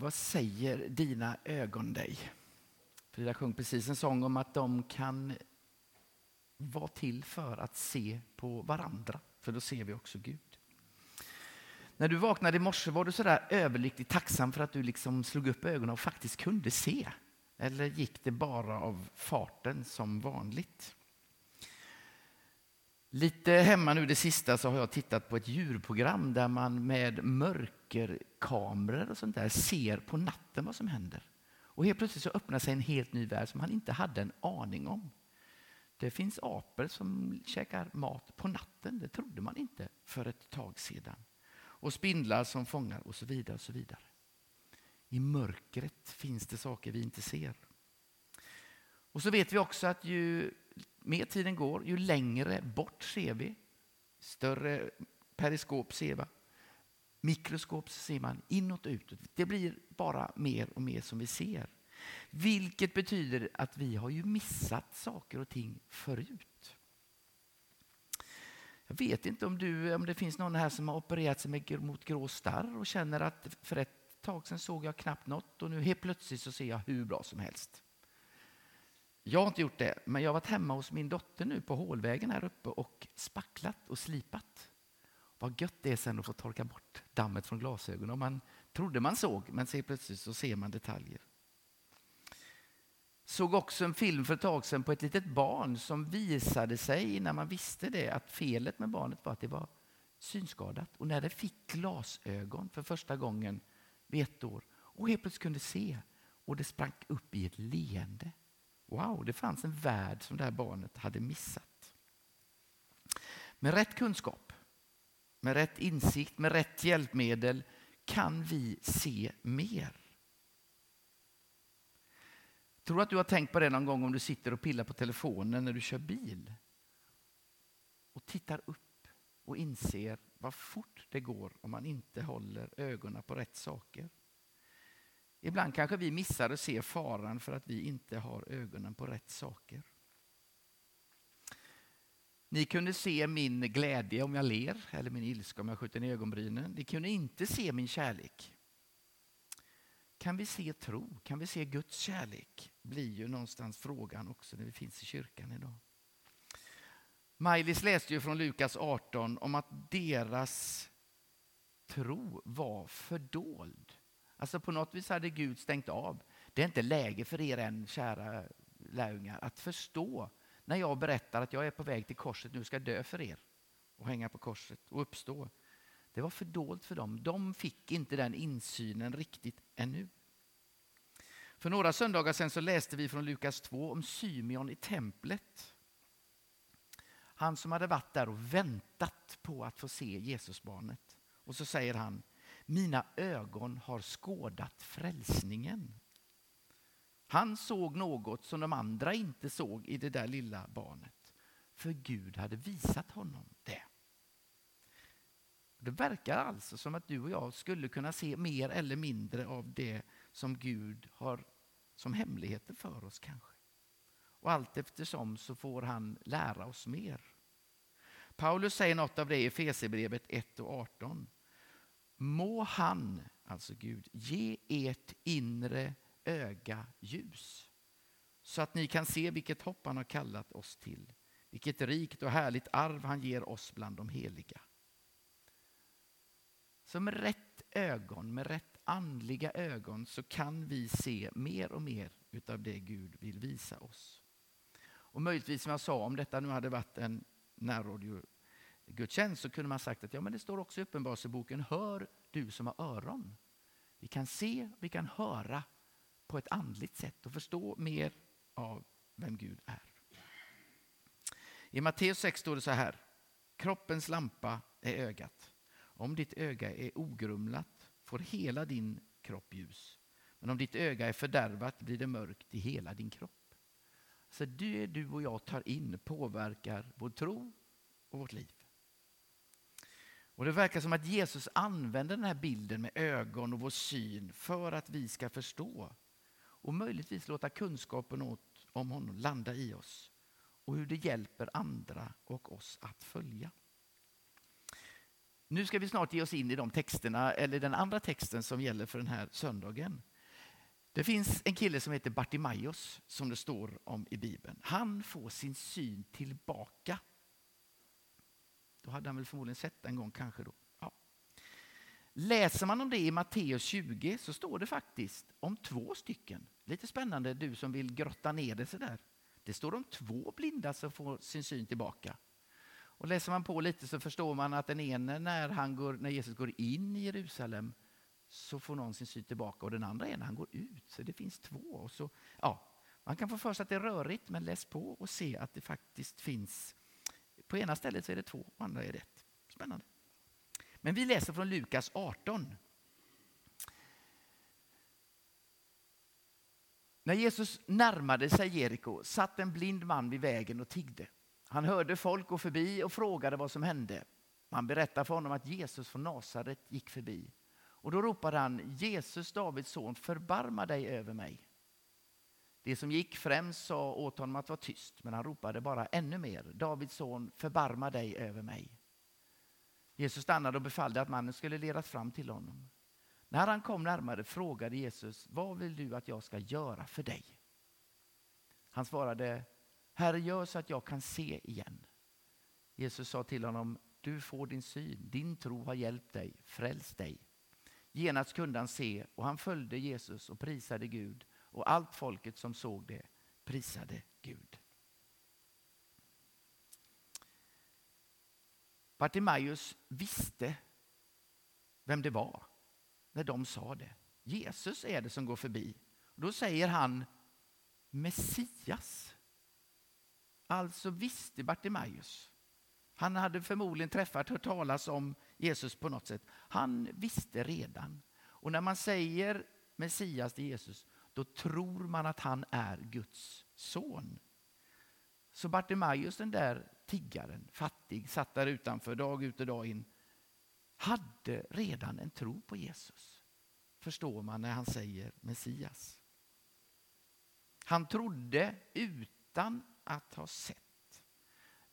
Vad säger dina ögon dig? Frida sjöng precis en sång om att de kan vara till för att se på varandra, för då ser vi också Gud. När du vaknade i morse, var du så där överlyckligt tacksam för att du liksom slog upp ögonen och faktiskt kunde se? Eller gick det bara av farten som vanligt? Lite hemma nu det sista så har jag tittat på ett djurprogram där man med mörkerkameror och sånt där ser på natten vad som händer. Och helt plötsligt så öppnar sig en helt ny värld som man inte hade en aning om. Det finns apor som käkar mat på natten, det trodde man inte för ett tag sedan. Och spindlar som fångar och så vidare. och så vidare. I mörkret finns det saker vi inte ser. Och så vet vi också att ju mer tiden går, ju längre bort ser vi. Större periskop ser vi. Mikroskop ser man inåt och utåt. Det blir bara mer och mer som vi ser. Vilket betyder att vi har ju missat saker och ting förut. Jag vet inte om, du, om det finns någon här som har opererat sig mot grå starr och känner att för ett tag sedan såg jag knappt något och nu helt plötsligt så ser jag hur bra som helst. Jag har inte gjort det, men jag har varit hemma hos min dotter nu på hålvägen här uppe och spacklat och slipat. Vad gött det är sen att få torka bort dammet från glasögonen. Man trodde man såg, men ser plötsligt så ser man detaljer. Såg också en film för ett tag sedan på ett litet barn som visade sig, när man visste det, att felet med barnet var att det var synskadat. Och när det fick glasögon för första gången vid ett år och helt plötsligt kunde se och det sprang upp i ett leende. Wow, det fanns en värld som det här barnet hade missat. Med rätt kunskap, med rätt insikt, med rätt hjälpmedel kan vi se mer. Tror du att du har tänkt på det någon gång om du sitter och pillar på telefonen när du kör bil? Och tittar upp och inser vad fort det går om man inte håller ögonen på rätt saker. Ibland kanske vi missar att se faran för att vi inte har ögonen på rätt saker. Ni kunde se min glädje om jag ler eller min ilska om jag skjuter ner ögonbrynen. Ni kunde inte se min kärlek. Kan vi se tro? Kan vi se Guds kärlek? blir ju någonstans frågan också när vi finns i kyrkan idag. Maj-Lis läste ju från Lukas 18 om att deras tro var fördold. Alltså på något vis hade Gud stängt av. Det är inte läge för er än, kära lärjungar, att förstå när jag berättar att jag är på väg till korset, nu ska dö för er och hänga på korset och uppstå. Det var för dolt för dem. De fick inte den insynen riktigt ännu. För några söndagar sedan så läste vi från Lukas 2 om Symeon i templet. Han som hade varit där och väntat på att få se Jesusbarnet. Och så säger han, mina ögon har skådat frälsningen. Han såg något som de andra inte såg i det där lilla barnet. För Gud hade visat honom det. Det verkar alltså som att du och jag skulle kunna se mer eller mindre av det som Gud har som hemligheter för oss kanske. Och allt eftersom så får han lära oss mer. Paulus säger något av det i Efesierbrevet 1 och 18. Må han, alltså Gud, ge ert inre öga ljus så att ni kan se vilket hopp han har kallat oss till, vilket rikt och härligt arv han ger oss bland de heliga. Så med rätt ögon, med rätt andliga ögon så kan vi se mer och mer utav det Gud vill visa oss. Och möjligtvis som jag sa, om detta nu hade varit en närradio gudstjänst så kunde man sagt att ja, men det står också i Uppenbarelseboken, hör du som har öron. Vi kan se, vi kan höra på ett andligt sätt och förstå mer av vem Gud är. I Matteus 6 står det så här, kroppens lampa är ögat. Om ditt öga är ogrumlat får hela din kropp ljus. Men om ditt öga är fördärvat blir det mörkt i hela din kropp. Så det du och jag tar in påverkar vår tro och vårt liv. Och Det verkar som att Jesus använder den här bilden med ögon och vår syn för att vi ska förstå och möjligtvis låta kunskapen om honom landa i oss och hur det hjälper andra och oss att följa. Nu ska vi snart ge oss in i de texterna, eller den andra texten som gäller för den här söndagen. Det finns en kille som heter Bartimaeus som det står om i Bibeln. Han får sin syn tillbaka. Då hade han väl förmodligen sett en gång kanske då. Ja. Läser man om det i Matteus 20 så står det faktiskt om två stycken. Lite spännande du som vill grotta ner det sådär. Det står om två blinda som får sin syn tillbaka. Och läser man på lite så förstår man att den ene när, han går, när Jesus går in i Jerusalem så får någon sin syn tillbaka och den andra är när han går ut. Så det finns två. Och så, ja, man kan få för sig att det är rörigt men läs på och se att det faktiskt finns. På ena stället så är det två och andra är rätt. Spännande. Men vi läser från Lukas 18. När Jesus närmade sig Jeriko satt en blind man vid vägen och tiggde. Han hörde folk gå förbi och frågade vad som hände. Man berättade för honom att Jesus från Nasaret gick förbi. Och då ropade han, Jesus, Davids son, förbarma dig över mig. Det som gick främst sa åt honom att vara tyst, men han ropade bara ännu mer, Davids son, förbarma dig över mig. Jesus stannade och befallde att mannen skulle ledas fram till honom. När han kom närmare frågade Jesus, vad vill du att jag ska göra för dig? Han svarade, Herre, gör så att jag kan se igen. Jesus sa till honom, du får din syn, din tro har hjälpt dig, fräls dig. Genast kunde han se och han följde Jesus och prisade Gud och allt folket som såg det prisade Gud. Bartimaeus visste vem det var när de sa det. Jesus är det som går förbi. Då säger han Messias. Alltså visste Bartimaeus. Han hade förmodligen träffat, hört talas om Jesus på något sätt. Han visste redan. Och när man säger Messias till Jesus, då tror man att han är Guds son. Så Bartimaeus, den där tiggaren, fattig, satt där utanför dag ut och dag in, hade redan en tro på Jesus. Förstår man när han säger Messias. Han trodde utan att ha sett.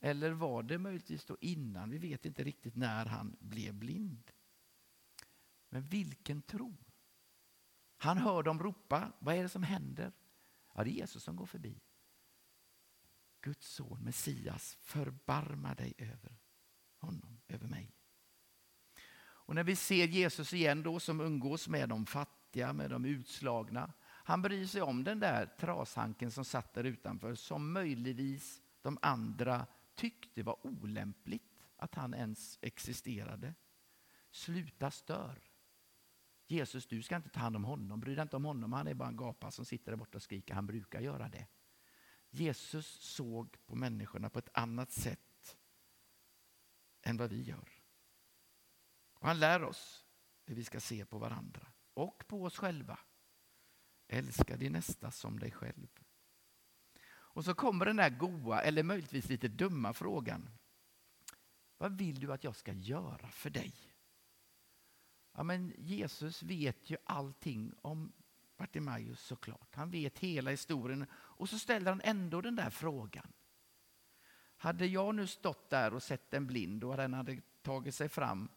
Eller var det möjligtvis då innan? Vi vet inte riktigt när han blev blind. Men vilken tro! Han hör dem ropa. Vad är det som händer? Ja, det är Jesus som går förbi. Guds son, Messias, förbarma dig över honom, över mig. Och när vi ser Jesus igen då som umgås med de fattiga, med de utslagna. Han bryr sig om den där trashanken som satt där utanför som möjligtvis de andra tyckte var olämpligt att han ens existerade. Sluta stör. Jesus, du ska inte ta hand om honom. Bry dig inte om honom. Han är bara en gapa som sitter där borta och skriker. Han brukar göra det. Jesus såg på människorna på ett annat sätt än vad vi gör. Och han lär oss hur vi ska se på varandra och på oss själva. Älska din nästa som dig själv. Och så kommer den där goa, eller möjligtvis lite dumma frågan. Vad vill du att jag ska göra för dig? Ja, men Jesus vet ju allting om Bartimaeus såklart. Han vet hela historien och så ställer han ändå den där frågan. Hade jag nu stått där och sett en blind och den hade tagit sig fram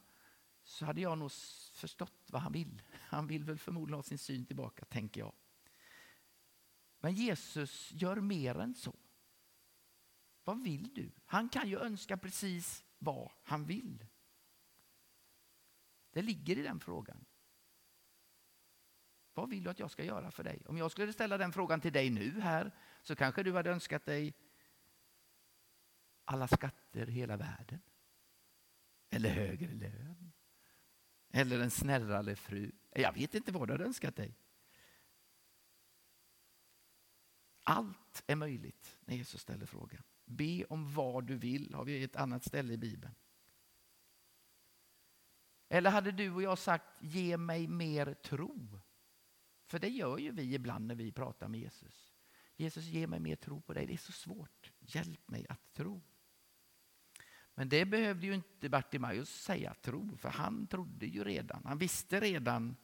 så hade jag nog förstått vad han vill. Han vill väl förmodligen ha sin syn tillbaka, tänker jag. Men Jesus gör mer än så. Vad vill du? Han kan ju önska precis vad han vill. Det ligger i den frågan. Vad vill du att jag ska göra för dig? Om jag skulle ställa den frågan till dig nu här så kanske du hade önskat dig alla skatter i hela världen. Eller högre lön. Eller en snällare fru. Jag vet inte vad du hade önskat dig. Allt är möjligt när Jesus ställer frågan. Be om vad du vill, har vi ett annat ställe i Bibeln. Eller hade du och jag sagt ge mig mer tro? För det gör ju vi ibland när vi pratar med Jesus. Jesus, ge mig mer tro på dig. Det är så svårt. Hjälp mig att tro. Men det behövde ju inte Bartimaeus säga tro, för han trodde ju redan. Han visste redan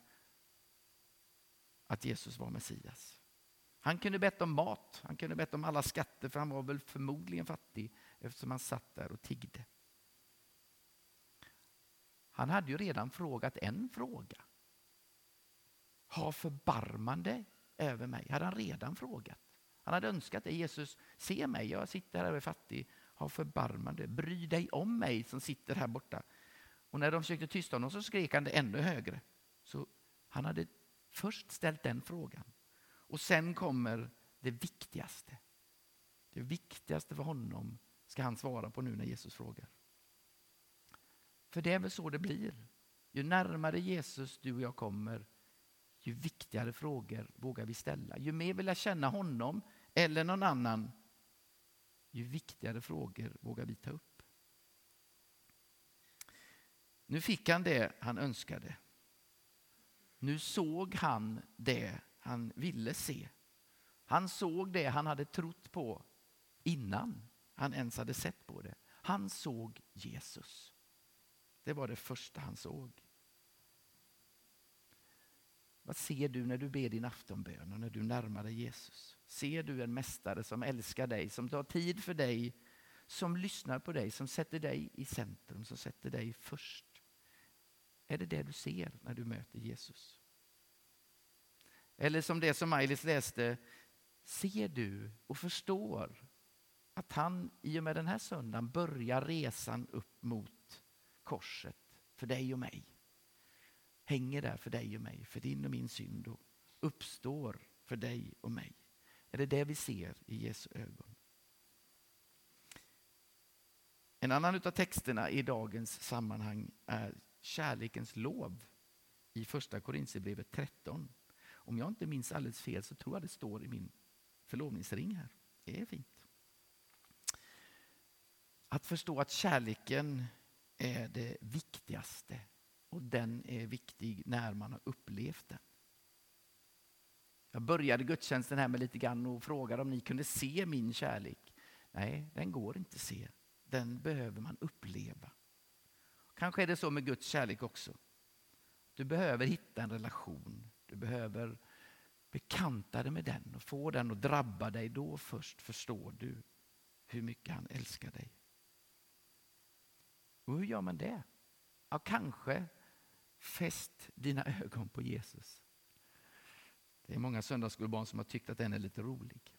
att Jesus var Messias. Han kunde bett om mat, han kunde bett om alla skatter, för han var väl förmodligen fattig eftersom han satt där och tiggde. Han hade ju redan frågat en fråga. Ha förbarmande över mig, hade han redan frågat. Han hade önskat det. Jesus, se mig, jag sitter här och är fattig. Ha förbarmande, bry dig om mig som sitter här borta. Och när de försökte tysta honom så skrek han det ännu högre. Så han hade först ställt den frågan. Och sen kommer det viktigaste. Det viktigaste för honom ska han svara på nu när Jesus frågar. För det är väl så det blir. Ju närmare Jesus du och jag kommer, ju viktigare frågor vågar vi ställa. Ju mer vi lär känna honom eller någon annan, ju viktigare frågor vågar vi ta upp. Nu fick han det han önskade. Nu såg han det han ville se. Han såg det han hade trott på innan han ens hade sett på det. Han såg Jesus. Det var det första han såg. Vad ser du när du ber din aftonbön och när du närmar dig Jesus? Ser du en mästare som älskar dig, som tar tid för dig, som lyssnar på dig, som sätter dig i centrum, som sätter dig först? Är det det du ser när du möter Jesus? Eller som det som Maj-Lis läste, ser du och förstår att han i och med den här söndagen börjar resan upp mot korset för dig och mig. Hänger där för dig och mig, för din och min synd och uppstår för dig och mig. Är det det vi ser i Jesu ögon? En annan av texterna i dagens sammanhang är kärlekens lov i första Korintierbrevet 13. Om jag inte minns alldeles fel så tror jag det står i min förlovningsring här. Det är fint. Att förstå att kärleken är det viktigaste och den är viktig när man har upplevt den. Jag började gudstjänsten här med lite grann och frågade om ni kunde se min kärlek. Nej, den går inte att se. Den behöver man uppleva. Kanske är det så med Guds kärlek också. Du behöver hitta en relation. Du behöver bekanta dig med den och få den att drabba dig. Då först förstår du hur mycket han älskar dig. Och hur gör man det? Ja, kanske fäst dina ögon på Jesus. Det är många söndagsskolbarn som har tyckt att den är lite rolig.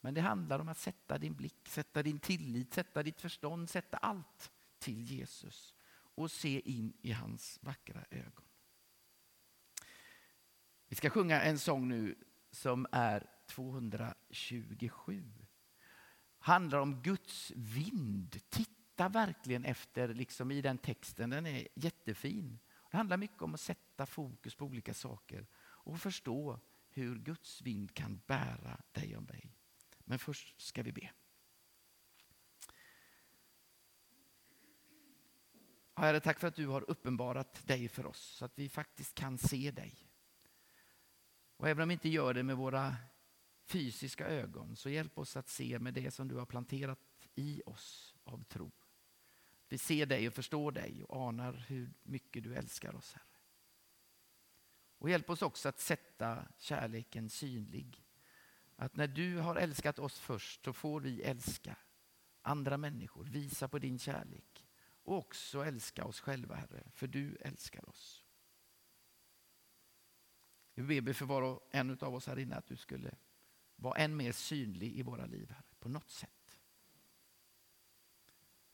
Men det handlar om att sätta din blick, sätta din tillit, sätta ditt förstånd, sätta allt till Jesus och se in i hans vackra ögon. Vi ska sjunga en sång nu som är 227. Handlar om Guds vind. Titta verkligen efter liksom i den texten, den är jättefin. Det handlar mycket om att sätta fokus på olika saker och förstå hur Guds vind kan bära dig och mig. Men först ska vi be. Herre, tack för att du har uppenbarat dig för oss så att vi faktiskt kan se dig. Och även om vi inte gör det med våra fysiska ögon så hjälp oss att se med det som du har planterat i oss av tro. Vi ser dig och förstår dig och anar hur mycket du älskar oss, Herre. Och hjälp oss också att sätta kärleken synlig. Att när du har älskat oss först så får vi älska andra människor, visa på din kärlek och också älska oss själva, Herre, för du älskar oss. Vi ber för var och en av oss här inne att du skulle vara än mer synlig i våra liv, Herre, på något sätt.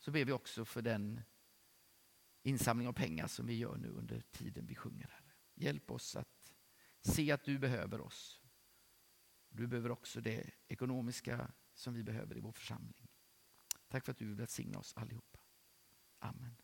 Så ber vi också för den insamling av pengar som vi gör nu under tiden vi sjunger, Herre. Hjälp oss att se att du behöver oss. Du behöver också det ekonomiska som vi behöver i vår församling. Tack för att du vill välsigna oss allihopa. Amen.